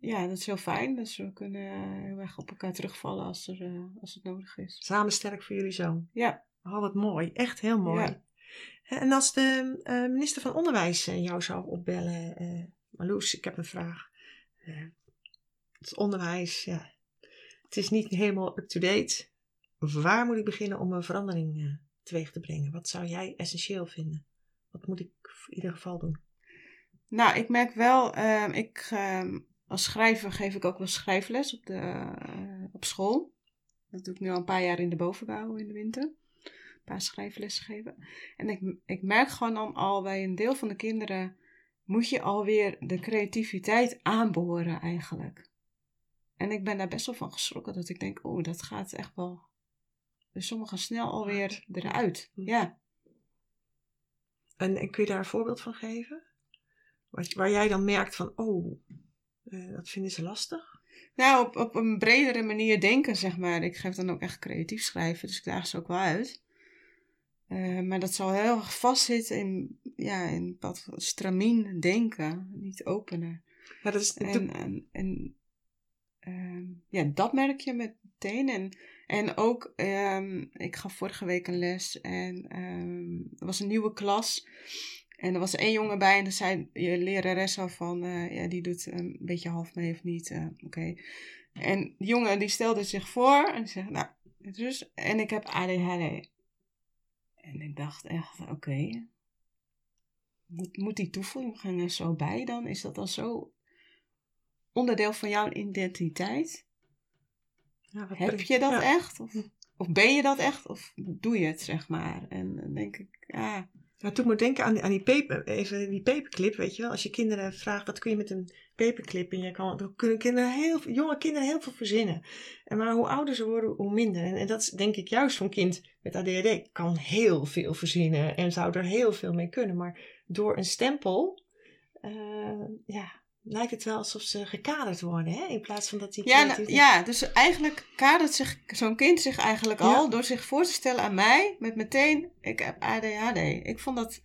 ja, dat is heel fijn. Dus we kunnen heel erg op elkaar terugvallen als, er, als het nodig is. Samen sterk voor jullie zoon. Ja. Oh, wat mooi. Echt heel mooi. Ja. En als de eh, minister van Onderwijs jou zou opbellen, eh Marloes, ik heb een vraag. Het onderwijs, ja, het is niet helemaal up-to-date. Waar moet ik beginnen om een verandering eh, teweeg te brengen? Wat zou jij essentieel vinden? Wat moet ik in ieder geval doen? Nou, ik merk wel, ehm, ik, ehm, als schrijver geef ik ook wel schrijfles op, de, eh, op school. Dat doe ik nu al een paar jaar in de bovenbouw in de winter. Een paar schrijflessen geven. En ik, ik merk gewoon dan al bij een deel van de kinderen moet je alweer de creativiteit aanboren eigenlijk. En ik ben daar best wel van geschrokken dat ik denk, oh, dat gaat echt wel bij sommigen snel alweer eruit. Ja. En, en kun je daar een voorbeeld van geven? Wat, waar jij dan merkt van, oh, eh, dat vinden ze lastig? Nou, op, op een bredere manier denken, zeg maar. Ik geef dan ook echt creatief schrijven, dus ik daag ze ook wel uit. Eh, maar dat zal heel erg vastzitten in, ja, in wat stramien denken, niet openen. Ja, dat is En, en, en ehm, ja, dat merk je meteen. En, en ook, ehm, ik gaf vorige week een les en ehm, er was een nieuwe klas. En er was één jongen bij en dan zei je lerares al van, eh, ja, die doet een beetje half mee of niet. eh, Oké. En die jongen die stelde zich voor en die zegt, nou, dus, en ik heb ADHD. En ik dacht echt, oké. Moet, moet die toevoeging er zo bij dan? Is dat dan zo onderdeel van jouw identiteit? ja, Heb je dat ja. echt? Of, of ben je dat echt? Of doe je het, zeg maar? En dan denk ik, ja, Nou, toen moet ik denken aan, aan die, paper, even die paperclip, weet je wel. Als je kinderen vraagt, wat kun je met een paperclip? En je kan, dan kunnen kinderen heel, jonge kinderen heel veel verzinnen. En maar hoe ouder ze worden, hoe minder. En, en dat is denk ik juist zo'n kind met ADHD. Kan heel veel verzinnen en zou er heel veel mee kunnen. Maar door een stempel, eh, ja, lijkt het wel alsof ze gekaderd worden. Hè? In plaats van dat die Ja, nou, ja, dus eigenlijk kadert zich zo'n kind zich eigenlijk Ja. al door zich voor te stellen aan mij met meteen, ik heb ADHD. Ik vond dat,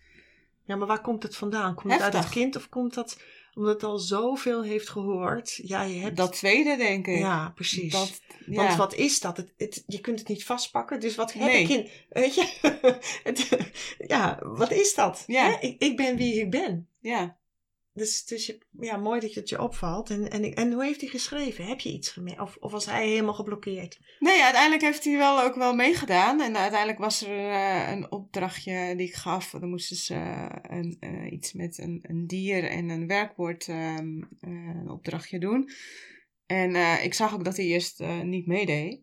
Ja, maar waar komt het vandaan? Komt het uit het Heftig. kind of komt dat omdat het al zoveel heeft gehoord? Ja, je hebt... dat tweede denk ik. Ja, precies. Dat, ja. Want wat is dat? Het, het, je kunt het niet vastpakken. Dus wat heb Nee. ik in... Weet je? Het- ja, wat is dat? Ja. Hè? Ik, ik ben wie ik ben. ja. Dus, dus je, ja, mooi dat het je opvalt. En, en, en hoe heeft hij geschreven? Heb je iets gemerkt? Of, of was hij helemaal geblokkeerd? Nee, uiteindelijk heeft hij wel ook wel meegedaan. En uiteindelijk was er eh, een opdrachtje die ik gaf. Dan moesten ze eh, een, eh, iets met een, een dier en een werkwoord ehm, eh, een opdrachtje doen. En ik zag ook dat hij eerst niet meedeed.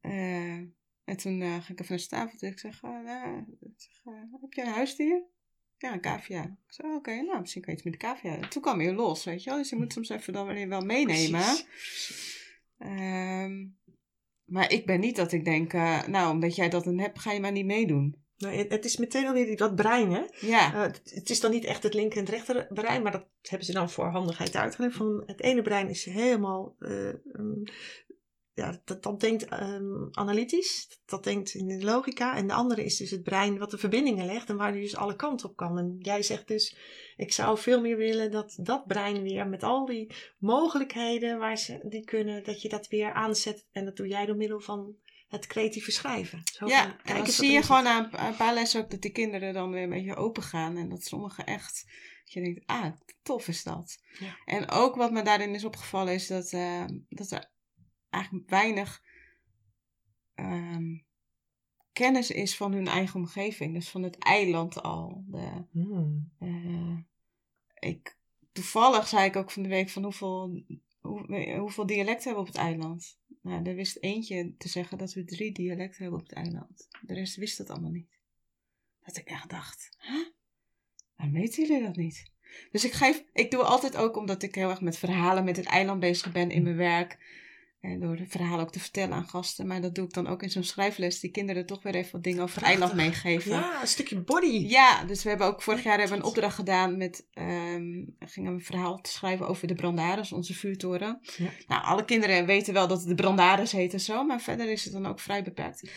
En toen ging ik even naar de tafel toe. Ik zeg, nou, ik zeg heb je een huisdier? Ja, een cavia. Ik zei, oké, nou, misschien kan je iets met de cavia. En toen kwam hij los, weet je wel. Dus je moet soms even dan weer wel meenemen. Ehm, maar ik ben niet dat ik denk, eh, nou, omdat jij dat dan hebt, ga je maar niet meedoen. Nou, het- is meteen alweer dat brein, hè? Ja, Eh, het, is dan niet echt het linker en het rechter brein, maar dat hebben ze dan voor handigheid uitgelegd. Van het ene brein is helemaal, eh, ehm, ja, dat, dat denkt ehm, analytisch, dat denkt in de logica. En de andere is dus het brein wat de verbindingen legt en waar die dus alle kanten op kan. En jij zegt dus, ik zou veel meer willen dat dat brein weer met al die mogelijkheden waar ze die kunnen, dat je dat weer aanzet. En dat doe jij door middel van het creatieve schrijven. Zo ja. en kijk dan zie je gewoon aan een paar lessen ook dat die kinderen dan weer een beetje open gaan. En dat sommigen echt, dat je denkt, ah, tof is dat. Ja. En ook wat me daarin is opgevallen is dat, eh, dat er eigenlijk weinig ehm, kennis is van hun eigen omgeving. Dus van het eiland al. De, Hmm. eh, ik, toevallig zei ik ook van de week van hoeveel, hoe, hoeveel dialecten hebben we op het eiland. Nou, er wist eentje te zeggen dat we drie dialecten hebben op het eiland. De rest wist dat allemaal niet. Dat ik echt dacht, hè? Waarom weten jullie dat niet? Dus ik geef, ik doe altijd ook omdat ik heel erg met verhalen met het eiland bezig ben in mijn werk. En door de verhalen ook te vertellen aan gasten. Maar dat doe ik dan ook in zo'n schrijfles. Die kinderen toch weer even wat dingen over het eiland meegeven. Ja, een stukje body. Ja, dus we hebben ook vorig jaar hebben we een opdracht gedaan met, ehm gingen we een verhaal te schrijven over de Brandaris, onze vuurtoren. Ja. Nou, alle kinderen weten wel dat het de Brandaris heet en zo, maar verder is het dan ook vrij beperkt.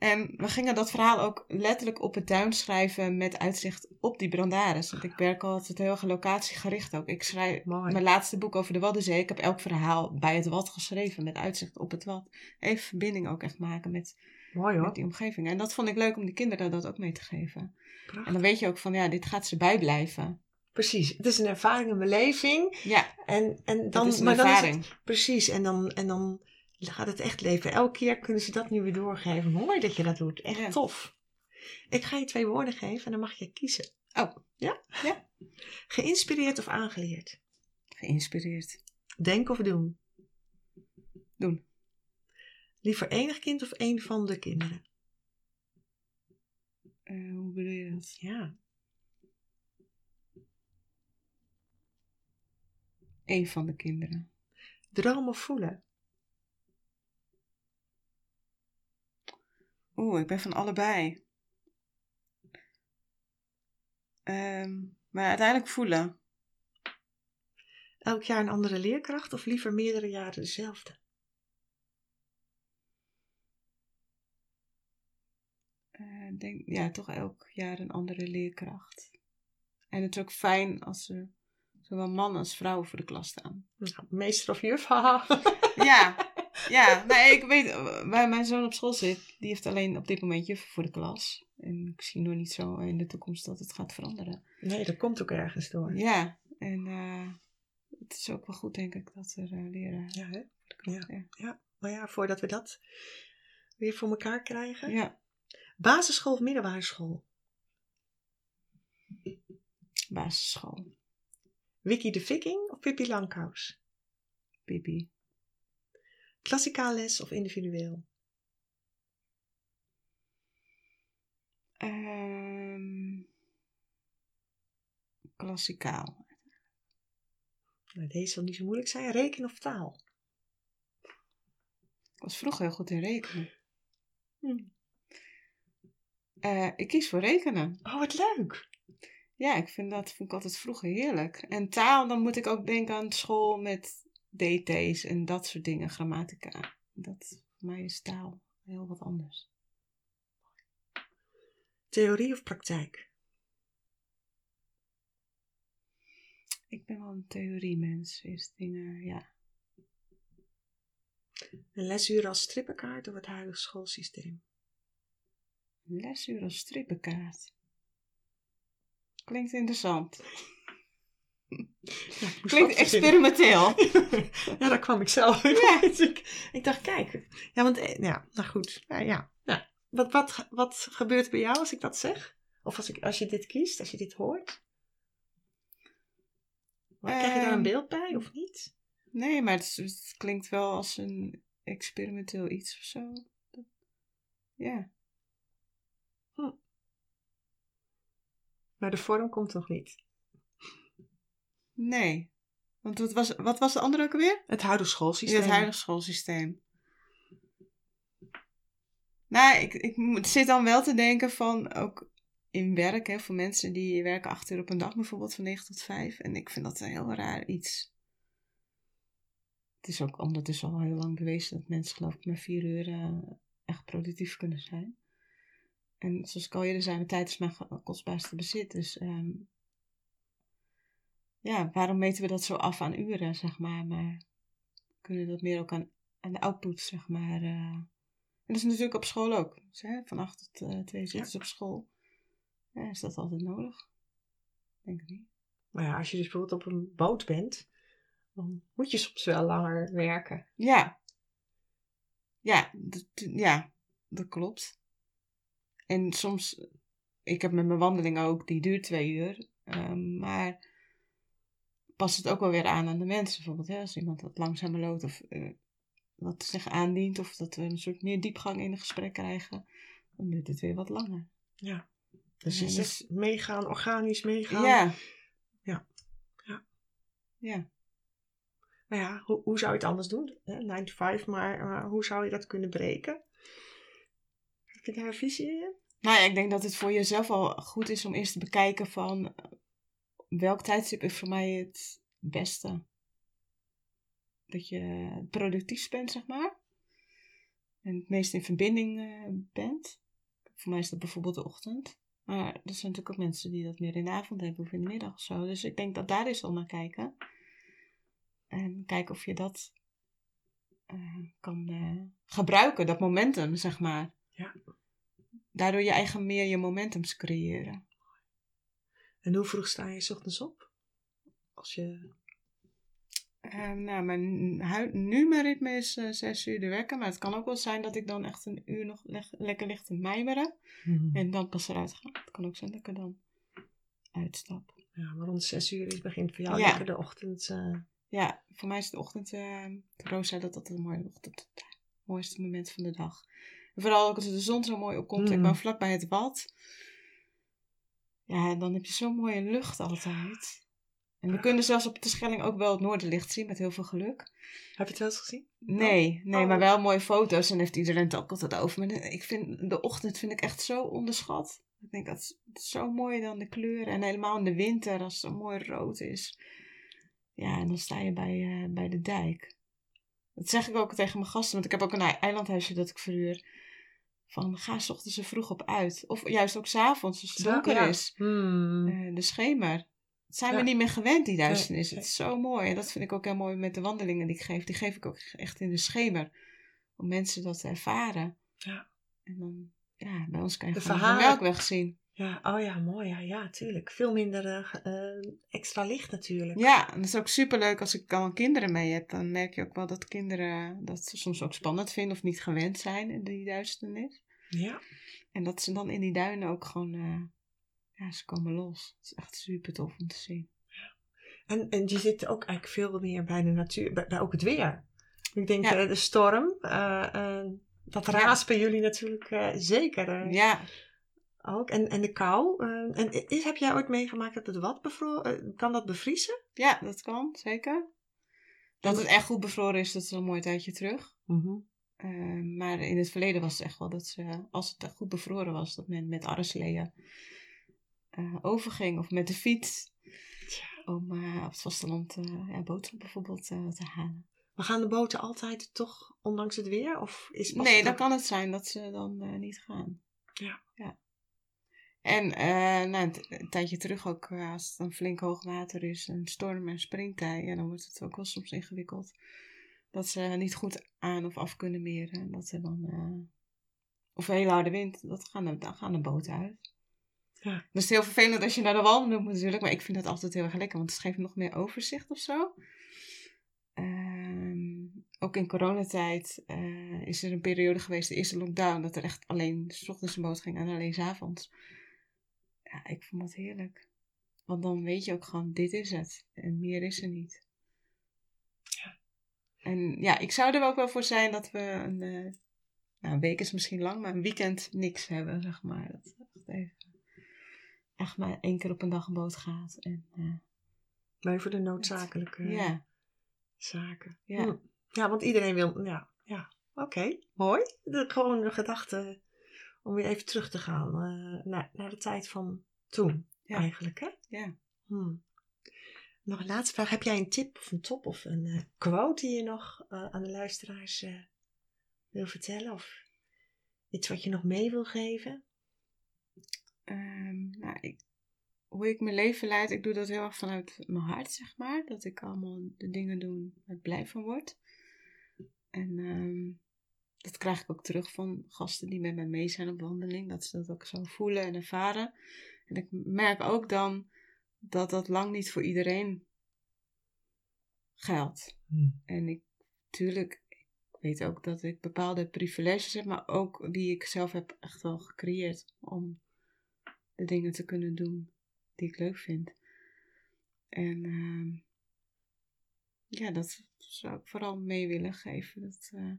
En we gingen dat verhaal ook letterlijk op het duin schrijven met uitzicht op die Brandaris. Want ik werk altijd heel erg locatiegericht ook. Ik schrijf Mooi. mijn laatste boek over de Waddenzee. Ik heb elk verhaal bij het Wad geschreven met uitzicht op het Wad. Even verbinding ook echt maken met, Mooi met die omgeving. En dat vond ik leuk om die kinderen dat ook mee te geven. En Prachtig. dan weet je ook van, ja, dit gaat ze bijblijven. Precies. Het is een ervaring, een beleving. Ja, En, en dan, is een maar dan is ervaring. het, precies. En dan, en dan gaat het echt leven. Elke keer kunnen ze dat nu weer doorgeven. Mooi dat je dat doet. Echt Ja. tof. Ik ga je twee woorden geven en dan mag je kiezen. Oh. Ja? Ja. Geïnspireerd of aangeleerd? Geïnspireerd. Denken of doen? Doen. Liever enig kind of één van de kinderen? Eh, hoe bedoel je dat? Ja. Eén van de kinderen. Dromen of voelen? Oeh, ik ben van allebei. Ehm, maar uiteindelijk voelen. Elk jaar een andere leerkracht of liever meerdere jaren dezelfde? Eh, denk, ja, toch elk jaar een andere leerkracht. En het is ook fijn als er zowel man als vrouw voor de klas staan. Nou, meester of juf? haha. Ja, ja. Nee, ik weet, eh, waar mijn zoon op school zit, die heeft alleen op dit moment juffen voor de klas. En ik zie nog niet zo in de toekomst dat het gaat veranderen. Nee, dat komt ook ergens door. Ja, en eh, het is ook wel goed, denk ik, dat er eh, leren Ja, hè? klas. Ja. Ja, maar ja, voordat we dat weer voor elkaar krijgen. ja, Basisschool of middelbare school? basisschool. Wiki de Viking of Pippi Langkous? Pipi. Klassikaal les of individueel? Ehm klassikaal. Nou, deze zal niet zo moeilijk zijn. Reken of taal? Ik was vroeger heel goed in rekenen. Hm. Eh, ik kies voor rekenen. Oh, wat leuk. Ja, ik vind dat vond ik altijd vroeger heerlijk. En taal, dan moet ik ook denken aan school met DT's en dat soort dingen, grammatica. Dat, voor mij is taal heel wat anders. Theorie of praktijk? Ik ben wel een theoriemens. Is dingen, ja. Een lesuur als strippenkaart of het huidige schoolsysteem? Een lesuur als strippenkaart. Klinkt interessant. Ja, Klinkt experimenteel. ja, daar kwam ik zelf. Ja. ik, ik dacht, kijk. Ja, want, eh, ja, nou goed. Ja, ja. ja. Wat, wat, wat gebeurt er bij jou als ik dat zeg? Of als, ik, als je dit kiest, als je dit hoort? Krijg je daar een Ehm, beeld bij of niet? Nee, maar het, klinkt wel als een experimenteel iets of zo. Ja. Maar de vorm komt nog niet. Nee. Want wat was, wat was de andere ook alweer? Het huidige schoolsysteem. het huidige schoolsysteem. Nou, ik, ik zit dan wel te denken van ook in werk, hè, voor mensen die werken acht uur op een dag bijvoorbeeld van 9 tot 5. En ik vind dat een heel raar iets. Het is ook ondertussen al heel lang bewezen dat mensen geloof ik maar vier uur eh, echt productief kunnen zijn. En zoals ik al eerder zei, mijn tijd is mijn kostbaarste bezit. Dus ehm, ja, waarom meten we dat zo af aan uren, zeg maar. Maar we kunnen dat meer ook aan, aan de output, zeg maar. eh. En dat is natuurlijk op school ook. Dus, hè, van 8 tot eh 2 zitten ze op school. Ja, is dat altijd nodig? Denk ik niet. Maar ja, als je dus bijvoorbeeld op een boot bent, dan moet je soms wel langer werken. Ja. Ja, dat, ja, dat klopt. En soms, ik heb met mijn wandeling ook, die duurt twee uur. ehm, maar past het ook wel weer aan aan de mensen. Bijvoorbeeld, hè, als iemand wat langzamer loopt of eh, wat zich aandient. Of dat we een soort meer diepgang in een gesprek krijgen. Dan duurt het weer wat langer. Ja. Dus Ja, dus- zegt meegaan, organisch meegaan. Ja. Ja. Ja. Ja. Nou ja, hoe, hoe zou je het anders doen? 9 to 5, maar hoe zou je dat kunnen breken? Heb je daar een visie in? Nou ja, ik denk dat het voor jezelf al goed is om eerst te bekijken van welk tijdstip is voor mij het beste. Dat je productief bent, zeg maar. En het meest in verbinding eh, bent. Voor mij is dat bijvoorbeeld de ochtend. Maar er zijn natuurlijk ook mensen die dat meer in de avond hebben of in de middag of zo. Dus ik denk dat daar eens al naar kijken. En kijken of je dat eh, kan eh, gebruiken, dat momentum, zeg maar. Ja. Daardoor je eigen meer je momentums creëren. En hoe vroeg sta je 's ochtends op? Als je... Eh, nou, mijn, hu- nu mijn ritme is eh, zes uur de wekker. Maar het kan ook wel zijn dat ik dan echt een uur nog leg- lekker ligt te mijmeren. En dan pas eruit ga. Het kan ook zijn dat ik er dan uitstap. Ja, maar rond 6 uur is begint voor jou Ja. lekker de ochtend. eh, Ja, voor mij is de ochtend... eh Roos zei dat dat een mooie ochtend het mooiste moment van de dag. En vooral ook als de zon zo mooi opkomt. Ik Mm. ben vlakbij het bad. Ja, dan heb je zo'n mooie lucht altijd. En we kunnen zelfs op de Schelling ook wel het noorderlicht zien met heel veel geluk. Heb je het wel eens gezien? Nee, nee, Oh. maar wel mooie foto's. En heeft iedereen het ook altijd over. Maar ik vind, de ochtend vind ik echt zo onderschat. Ik denk dat is- het is zo mooi dan de kleuren. En helemaal in de winter als het zo mooi rood is. Ja, en dan sta je bij, eh, bij de dijk. Dat zeg ik ook tegen mijn gasten. Want ik heb ook een ei- eilandhuisje dat ik verhuur. Van ga 's ochtends er vroeg op uit. Of juist ook 's avonds als het donker Ja. is. Hmm. Eh, de schemer. Dat zijn we niet meer gewend, die duisternis. Het is zo mooi. En dat vind ik ook heel mooi met de wandelingen die ik geef. Die geef ik ook echt in de schemer. Om mensen dat te ervaren. Ja. En dan, ja, bij ons kan je De gewoon melkweg zien. Ja, oh ja, mooi. Ja, ja, tuurlijk. Veel minder eh, eh, extra licht natuurlijk. Ja, en dat is ook superleuk als ik dan kinderen mee heb. Dan merk je ook wel dat kinderen dat ze soms ook spannend vinden of niet gewend zijn in die duisternis. Ja. En dat ze dan in die duinen ook gewoon, eh, ja, ze komen los. Het is echt super tof om te zien. En, en je zit ook eigenlijk veel meer bij de natuur, bij, bij ook het weer. Ik denk Ja. de storm, dat Ja. raast bij jullie natuurlijk zeker Ja, ook. En, en de kou. eh, en is, heb jij ooit meegemaakt dat het wat bevroren, eh, kan dat bevriezen? Ja, dat kan, zeker. Dat het echt goed bevroren is, dat is al een mooi tijdje terug. Eh, maar in het verleden was het echt wel dat ze, als het goed bevroren was, dat men met arresleeën overging. Of met de fiets. Om eh, op het vasteland ja, boterham bijvoorbeeld te halen. Maar gaan de boten altijd toch, ondanks het weer? Of is Nee, dan ook- kan het zijn dat ze dan niet gaan. Ja. En eh, nou, een, een tijdje terug ook, eh, als het dan flink hoog water is, een storm en springtij, ja, dan wordt het ook wel soms ingewikkeld. Dat ze niet goed aan of af kunnen meren. En dat ze dan, eh, of een hele harde wind, dat gaan de, dan gaan de boten uit. Ja. Dat is heel vervelend als je naar de wal moet natuurlijk, maar ik vind dat altijd heel erg lekker, want het geeft nog meer overzicht of zo. Ehm, ook in coronatijd is er een periode geweest, de eerste lockdown, dat er echt alleen 's ochtends een boot ging en alleen 's avonds. Ja, ik vond dat heerlijk. Want dan weet je ook gewoon, dit is het. En meer is er niet. Ja. En ja, ik zou er ook wel voor zijn dat we een, eh, nou een week is misschien lang, maar een weekend niks hebben, zeg maar. Dat echt even, echt maar één keer op een dag een boot gaat. En, eh, Maar voor de noodzakelijke ja, zaken. ja. Hm. Ja, want iedereen wil, ja, ja. Oké, mooi. De, gewoon de gedachte om weer even terug te gaan eh, naar, naar de tijd van toen, Ja. eigenlijk, hè? Ja. Hmm. Nog een laatste vraag. Heb jij een tip of een top of een eh, quote die je nog eh, aan de luisteraars wil vertellen? Of iets wat je nog mee wil geven? Ehm, nou, ik, hoe ik mijn leven leid, ik doe dat heel erg vanuit mijn hart, zeg maar. Dat ik allemaal de dingen doe waar ik blij van word. En ehm, dat krijg ik ook terug van gasten die met mij mee zijn op wandeling. Dat ze dat ook zo voelen en ervaren. En ik merk ook dan dat dat lang niet voor iedereen geldt. En ik, tuurlijk, ik weet ook dat ik bepaalde privileges heb, maar ook die ik zelf heb echt wel gecreëerd om de dingen te kunnen doen die ik leuk vind. En ehm, ja, dat zou ik vooral mee willen geven. Dat, eh,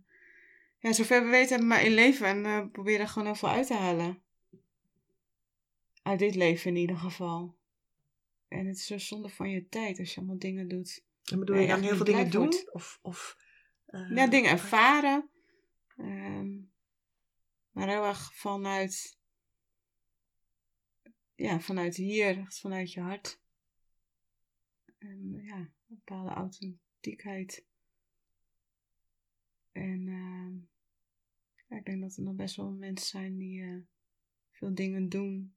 ja, zover we weten hebben we maar één leven en eh, probeer er gewoon heel veel uit te halen. Uit dit leven in ieder geval. En het is zo zonde van je tijd als je allemaal dingen doet. En bedoel je dan echt heel veel dingen doen? wordt. Of, of, eh, Ja, dingen ervaren. Ehm, maar heel erg vanuit, ja, vanuit hier, vanuit je hart. En ja, een bepaalde authentiekheid. En ehm, ik denk dat er nog best wel mensen zijn die eh, veel dingen doen.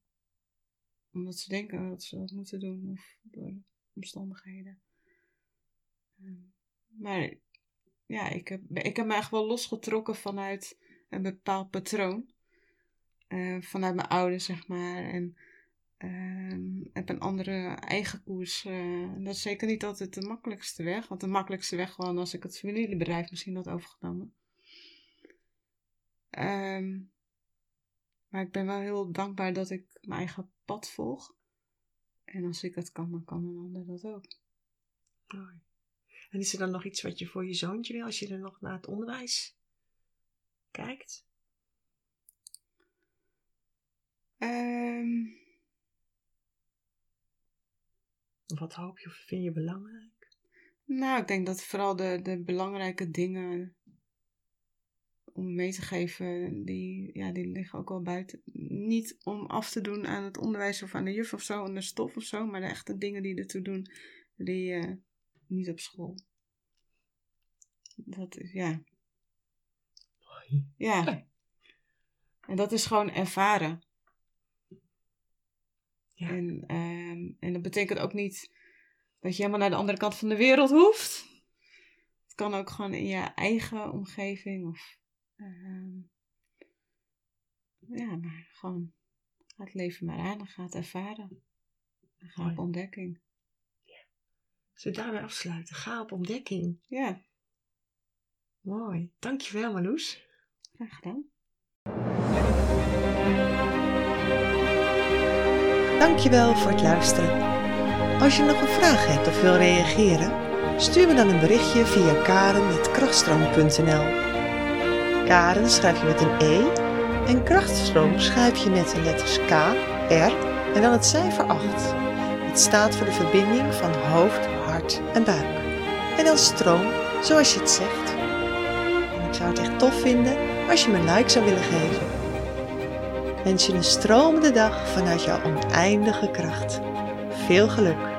Omdat ze denken dat ze dat moeten doen of door omstandigheden. Ehm, maar ja, ik heb, ik heb me echt wel losgetrokken vanuit een bepaald patroon. Eh, vanuit mijn ouders, zeg maar. En ehm, heb een andere eigen koers. eh, dat is zeker niet altijd de makkelijkste weg. Want de makkelijkste weg gewoon als ik het familiebedrijf misschien had overgenomen. Ehm, maar ik ben wel heel dankbaar dat ik mijn eigen pad volg. En als ik dat kan, dan kan een ander dat ook. Mooi. En is er dan nog iets wat je voor je zoontje wil als je er nog naar het onderwijs kijkt? Of wat hoop je of vind je belangrijk? Nou, ik denk dat vooral de, de belangrijke dingen om mee te geven, die, ja, die liggen ook al buiten. Niet om af te doen aan het onderwijs of aan de juf of zo, aan de stof of zo, maar de echte dingen die ertoe doen, die eh, niet op school. Dat is, ja. Ja. En dat is gewoon ervaren. Ja. En, ehm, en dat betekent ook niet dat je helemaal naar de andere kant van de wereld hoeft. Het kan ook gewoon in je eigen omgeving. Of, ehm, ja, maar gewoon ga het leven maar aan en ga het ervaren. En ga op ontdekking. Zullen we daarbij afsluiten? Ga op ontdekking. Ja, Mooi. Dankjewel Marloes. graag gedaan. Dankjewel voor het luisteren. Als je nog een vraag hebt of wil reageren, stuur me dan een berichtje via karen.krachtstroom.nl Karen schrijf je met een E en krachtstroom schrijf je met de letters K, R en dan het cijfer 8. Het staat voor de verbinding van hoofd, hart en buik. En dan stroom, zoals je het zegt. En ik zou het echt tof vinden als je me een like zou willen geven. Wens je een stromende dag vanuit jouw oneindige kracht. Veel geluk!